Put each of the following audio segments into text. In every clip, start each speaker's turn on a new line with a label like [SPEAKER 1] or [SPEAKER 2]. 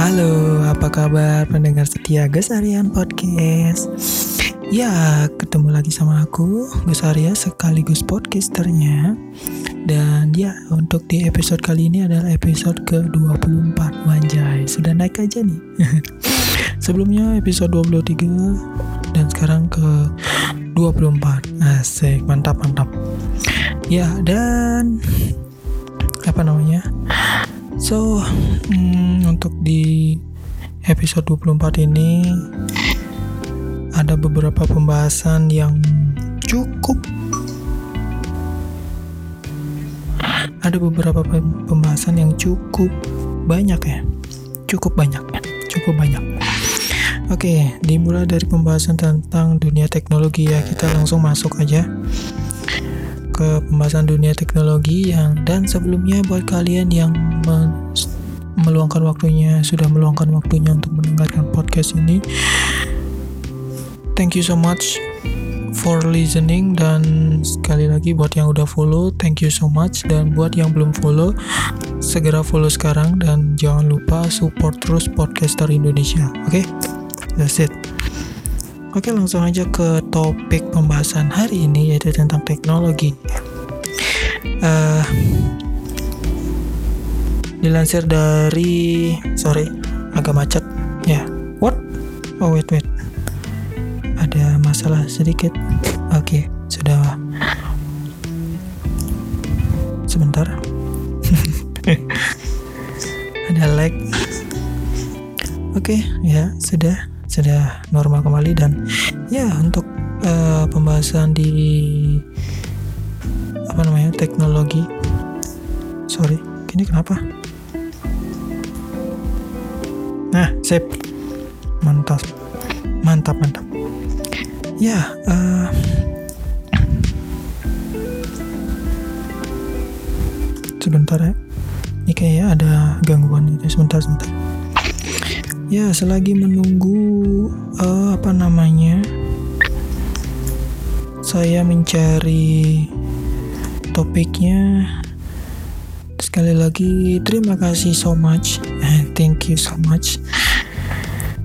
[SPEAKER 1] Halo, apa kabar pendengar setia Gus Aryan Podcast? Ya, ketemu lagi sama aku, Gus Arya sekaligus podcasternya. Dan ya, untuk di episode kali ini adalah episode ke-24 Wanjay, sudah naik aja nih. Sebelumnya episode 23 Dan sekarang ke 24 Asik, mantap mantap. Ya, dan Apa namanya So, hmm, untuk di episode 24 ini ada beberapa pembahasan yang cukup ada beberapa pembahasan yang cukup banyak ya. Cukup banyak ya. Cukup banyak. Oke, dimulai dari pembahasan tentang dunia teknologi ya. Kita langsung masuk aja ke pembahasan dunia teknologi yang dan sebelumnya buat kalian yang me, meluangkan waktunya sudah meluangkan waktunya untuk mendengarkan podcast ini. Thank you so much for listening dan sekali lagi buat yang udah follow thank you so much. Dan buat yang belum follow segera follow sekarang dan jangan lupa support terus podcaster Indonesia oke? Okay? that's it Oke langsung aja ke topik pembahasan hari ini yaitu tentang teknologi. Uh, dilansir dari sorry agak macet ya. Yeah. What? Oh wait wait. Ada masalah sedikit. Oke okay, sudah. Sebentar. Ada lag. Oke okay, ya sudah sudah normal kembali dan ya untuk uh, pembahasan di apa namanya teknologi. Sorry ini kenapa? Nah sip. Mantap. Mantap mantap. Ya uh, sebentar ya. Ini kayaknya ada gangguan ini sebentar sebentar ya selagi menunggu uh, apa namanya saya mencari topiknya. Sekali lagi terima kasih so much. Thank you so much.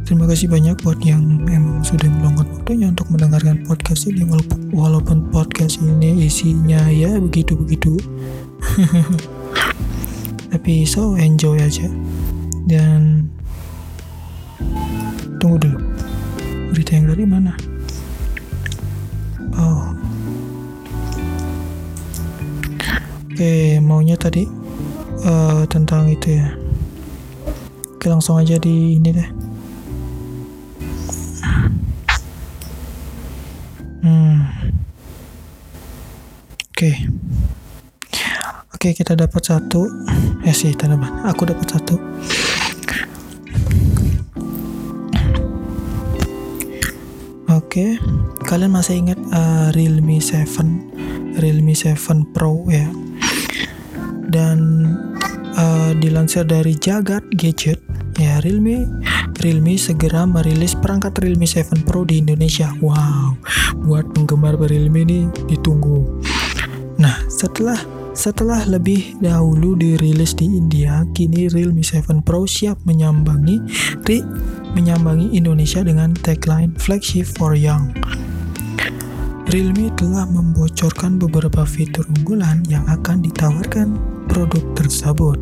[SPEAKER 1] Terima kasih banyak buat yang emang sudah meluangkan waktunya untuk mendengarkan podcast ini. Walaupun, walaupun podcast ini isinya ya begitu-begitu. Tapi so enjoy aja. Dan Tunggu dulu. Berita yang dari mana? Oh. Oke, maunya tadi uh, tentang itu ya. Oke, langsung aja di ini deh. Hmm. Oke. Oke, kita dapat satu. Ya sih, tanaman. Aku dapat satu. Oke, kalian masih ingat uh, Realme 7, Realme 7 Pro ya? Dan uh, dilansir dari Jagat Gadget, ya Realme Realme segera merilis perangkat Realme 7 Pro di Indonesia. Wow, buat penggemar Realme ini ditunggu. Nah, setelah setelah lebih dahulu dirilis di India, kini Realme 7 Pro siap menyambangi ri, menyambangi Indonesia dengan tagline flagship for young. Realme telah membocorkan beberapa fitur unggulan yang akan ditawarkan produk tersebut.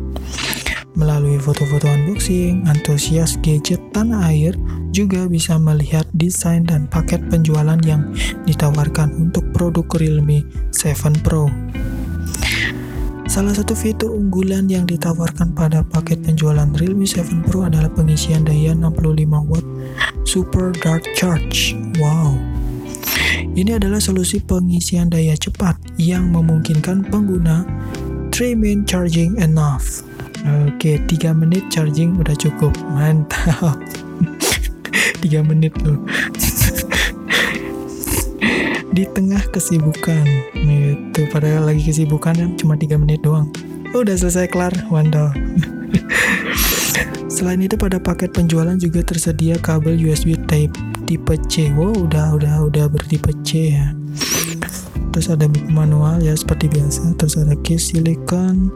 [SPEAKER 1] Melalui foto-foto unboxing, antusias gadget tanah air juga bisa melihat desain dan paket penjualan yang ditawarkan untuk produk Realme 7 Pro. Salah satu fitur unggulan yang ditawarkan pada paket penjualan Realme 7 Pro adalah pengisian daya 65 watt Super Dark Charge. Wow. Ini adalah solusi pengisian daya cepat yang memungkinkan pengguna 3 min charging enough. Oke, 3 menit charging udah cukup. Mantap. 3 menit loh di tengah kesibukan itu padahal lagi kesibukan kan cuma tiga menit doang. Udah selesai kelar wandal selain itu pada paket penjualan juga tersedia kabel USB Type tipe C. Wow udah udah udah bertipe C ya. Terus ada buku manual ya seperti biasa. Terus ada case silikon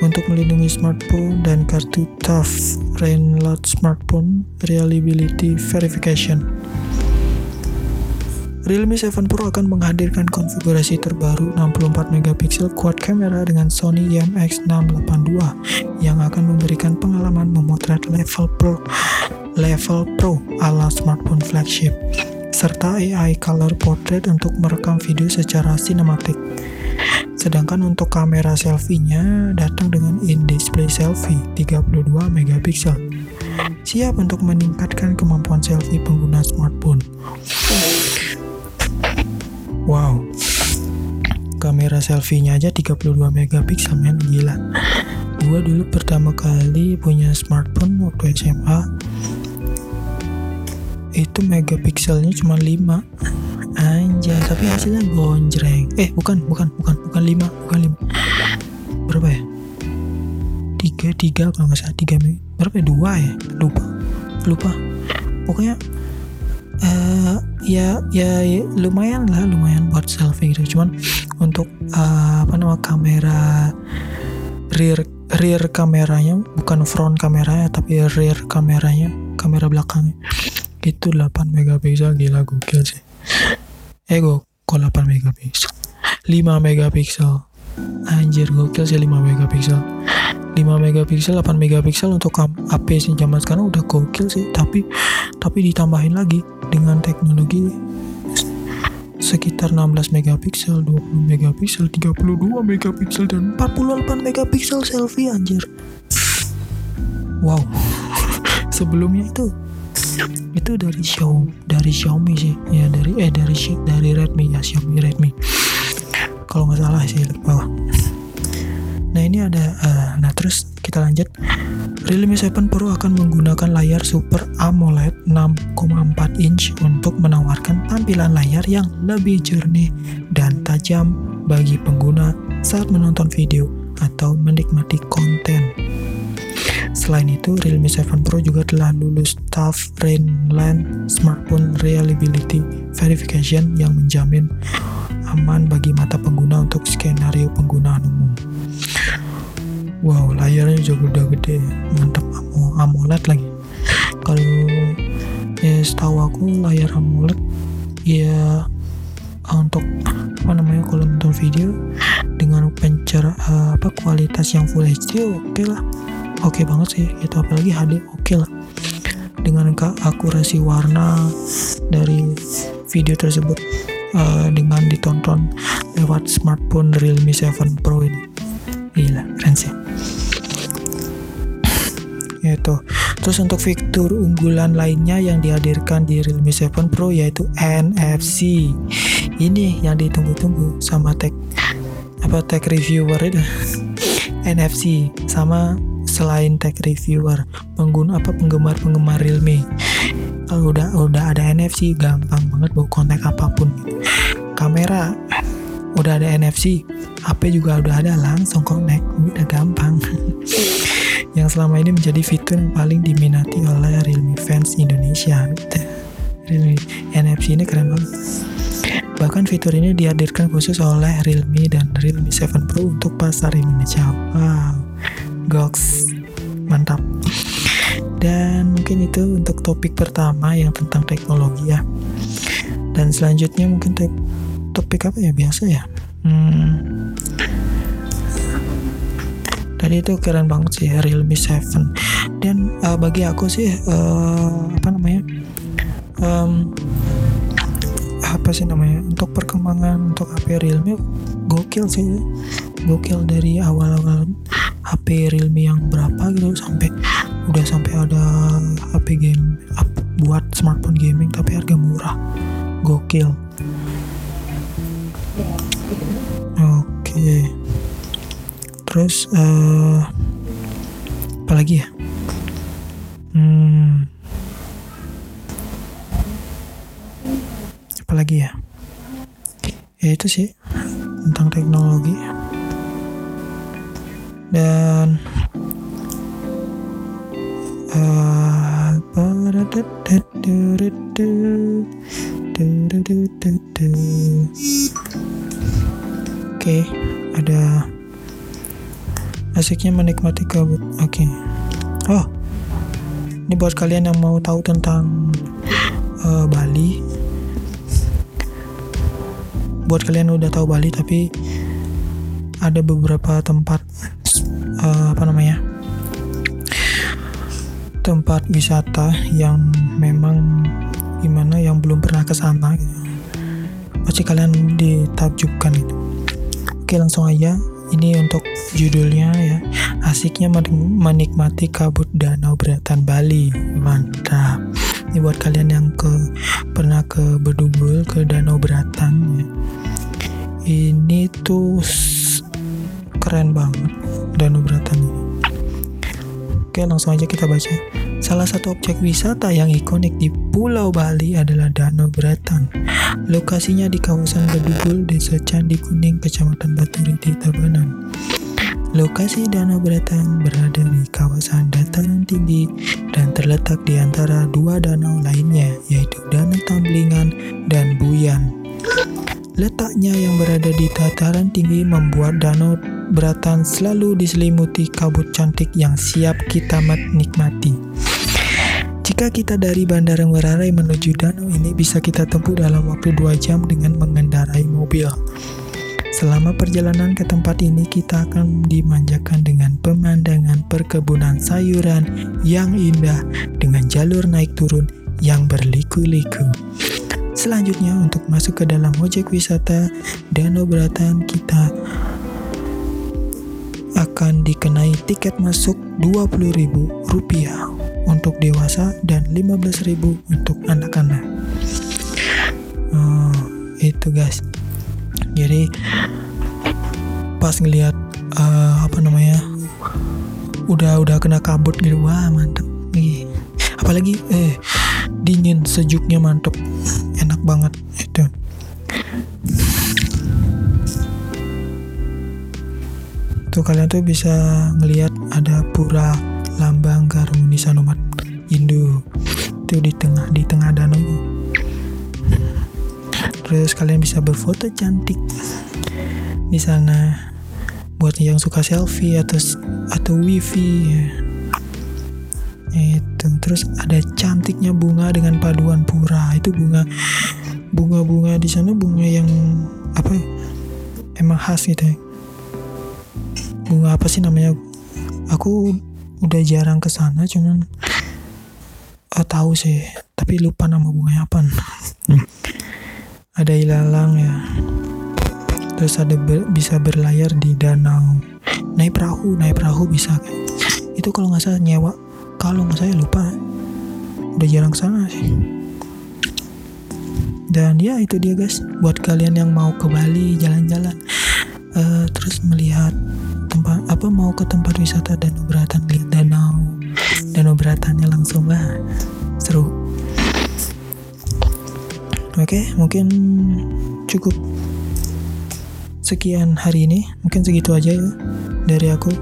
[SPEAKER 1] untuk melindungi smartphone dan kartu TUF Rainload Smartphone Reliability Verification. Realme 7 Pro akan menghadirkan konfigurasi terbaru 64 megapiksel quad kamera dengan Sony IMX682 yang akan memberikan pengalaman memotret level pro level pro ala smartphone flagship serta AI color portrait untuk merekam video secara sinematik. Sedangkan untuk kamera selfie-nya datang dengan in-display selfie 32 megapiksel. Siap untuk meningkatkan kemampuan selfie pengguna smartphone. Wow. Kamera selfie-nya aja 32 megapiksel men gila. Gua dulu pertama kali punya smartphone waktu SMA itu megapikselnya cuma 5 Anjay, tapi hasilnya gonjreng. Eh, bukan, bukan, bukan, bukan 5, bukan 5. Berapa ya? 3, 3 kalau nggak salah 3 berapa ya? 2 ya? Lupa. Lupa. Pokoknya uh, ya, ya ya lumayan lah, lumayan buat selfie gitu. Cuman untuk uh, apa nama kamera rear rear kameranya bukan front kameranya tapi rear kameranya kamera belakangnya. Itu 8 megapiksel gila gokil sih. Ego kok 8 megapiksel? 5 megapiksel. Anjir gokil sih 5 megapiksel 5 megapiksel 8 megapiksel untuk HP zaman sekarang udah gokil sih tapi tapi ditambahin lagi dengan teknologi sekitar 16 megapiksel, 20 megapiksel, 32 megapiksel dan 48 megapiksel selfie anjir. Wow. Sebelumnya itu itu dari show dari Xiaomi sih ya dari eh dari dari Redmi ya Xiaomi Redmi kalau nggak salah sih bawah nah ini ada uh, nah terus kita lanjut Realme 7 Pro akan menggunakan layar Super AMOLED 6,4 inch untuk menawarkan tampilan layar yang lebih jernih dan tajam bagi pengguna saat menonton video atau menikmati konten. Selain itu, Realme 7 Pro juga telah lulus TUF Rainland Smartphone Reliability Verification yang menjamin aman bagi mata pengguna untuk skenario penggunaan umum. Wow, layarnya juga udah gede, mantap AMOLED lagi. Kalau ya setahu aku layar AMOLED ya untuk apa namanya kalau nonton video dengan pencerah apa kualitas yang Full HD oke okay lah. Oke okay banget sih itu apalagi HD oke okay lah. Dengan akurasi warna dari video tersebut uh, dengan ditonton lewat smartphone Realme 7 Pro ini gila keren sih. Itu terus untuk fitur unggulan lainnya yang dihadirkan di Realme 7 Pro yaitu NFC ini yang ditunggu-tunggu sama tech apa tech reviewer itu. NFC sama selain tech reviewer pengguna apa penggemar penggemar Realme. Kalau udah udah ada NFC gampang banget bawa kontak apa pun. Kamera udah ada NFC HP juga udah ada langsung connect udah gampang. Yang selama ini menjadi fitur yang paling diminati oleh Realme fans Indonesia. Realme NFC ini keren banget. Bahkan fitur ini dihadirkan khusus oleh Realme dan Realme 7 Pro untuk pasar Indonesia. Wow, goks. Mantap. Dan mungkin itu untuk topik pertama yang tentang teknologi ya. Dan selanjutnya mungkin topik apa ya biasa ya? Hmm, tadi itu keren banget sih Realme 7 dan uh, bagi aku sih uh, apa namanya um, apa sih namanya untuk perkembangan untuk HP Realme gokil sih. Gokil dari awal-awal HP Realme yang berapa gitu sampai udah sampai ada HP game buat smartphone gaming tapi harga murah. Gokil oke. Terus uh, apa lagi ya? Hmm. Apa lagi ya? Ya itu sih tentang teknologi. Dan uh, okay, ada asiknya menikmati kabut. Oke. Okay. Oh, ini buat kalian yang mau tahu tentang uh, Bali buat kalian udah tahu Bali tapi ada beberapa tempat uh, apa namanya tempat wisata yang memang gimana yang belum pernah ke sana gitu. pasti kalian ditakjubkan itu oke langsung aja. Ini untuk judulnya ya. Asiknya menikmati kabut danau beratan Bali. Mantap. Ini buat kalian yang ke pernah ke Bedugul ke danau beratan ya. Ini tuh keren banget danau beratan ini. Oke langsung aja kita baca Salah satu objek wisata yang ikonik di Pulau Bali adalah Danau Beratan. Lokasinya di kawasan Bedugul, Desa Candi Kuning, Kecamatan Baturi, di Tabanan. Lokasi Danau Beratan berada di kawasan dataran tinggi dan terletak di antara dua danau lainnya, yaitu Danau Tamblingan dan Buyan. Letaknya yang berada di dataran tinggi membuat Danau Beratan selalu diselimuti kabut cantik yang siap kita nikmati. Jika kita dari Bandara Ngurah menuju danau ini bisa kita tempuh dalam waktu 2 jam dengan mengendarai mobil. Selama perjalanan ke tempat ini kita akan dimanjakan dengan pemandangan perkebunan sayuran yang indah dengan jalur naik turun yang berliku-liku. Selanjutnya untuk masuk ke dalam ojek wisata Danau Beratan kita akan dikenai tiket masuk Rp20.000 untuk dewasa dan 15.000 untuk anak-anak. Oh, itu guys. Jadi pas ngelihat uh, apa namanya udah udah kena kabut gitu wah mantep nih apalagi eh dingin sejuknya mantep enak banget itu tuh kalian tuh bisa ngelihat ada pura lambang keharmonisan umat Hindu itu di tengah di tengah danau. Terus kalian bisa berfoto cantik. Di sana buat yang suka selfie atau atau wifi ya. itu. Terus ada cantiknya bunga dengan paduan pura. Itu bunga bunga-bunga di sana bunga yang apa emang khas gitu ya. Bunga apa sih namanya? Aku udah jarang ke sana cuman uh, tahu sih. Tapi lupa nama bunganya apa. Ada ilalang ya. Terus ada ber, bisa berlayar di danau. Naik perahu naik perahu bisa kan. Itu kalau nggak salah nyewa. Kalau nggak saya lupa. Udah jarang sana sih. Dan ya itu dia guys. Buat kalian yang mau ke Bali jalan-jalan. Uh, terus melihat apa mau ke tempat wisata danau beratan? Lihat danau. Danau beratannya langsung lah seru. Oke mungkin cukup sekian hari ini. Mungkin segitu aja ya dari aku.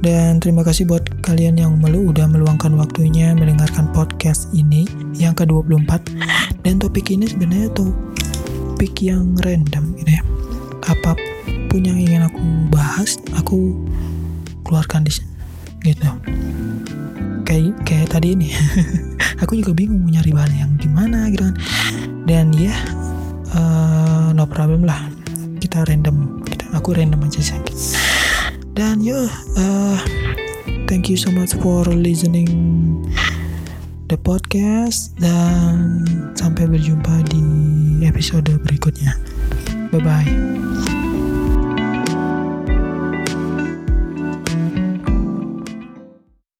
[SPEAKER 1] Dan terima kasih buat kalian yang melu udah meluangkan waktunya mendengarkan podcast ini yang ke-24 dan topik ini sebenarnya topik yang random gitu ya. Apa apa pun yang ingin aku bahas aku keluarkan di gitu. Kayak kayak tadi ini. Aku juga bingung mau nyari bahan yang gimana gitu kan. Dan ya uh, no problem lah. Kita random kita, aku random aja sih. Dan yo uh, thank you so much for listening the podcast dan sampai berjumpa di episode berikutnya. Bye bye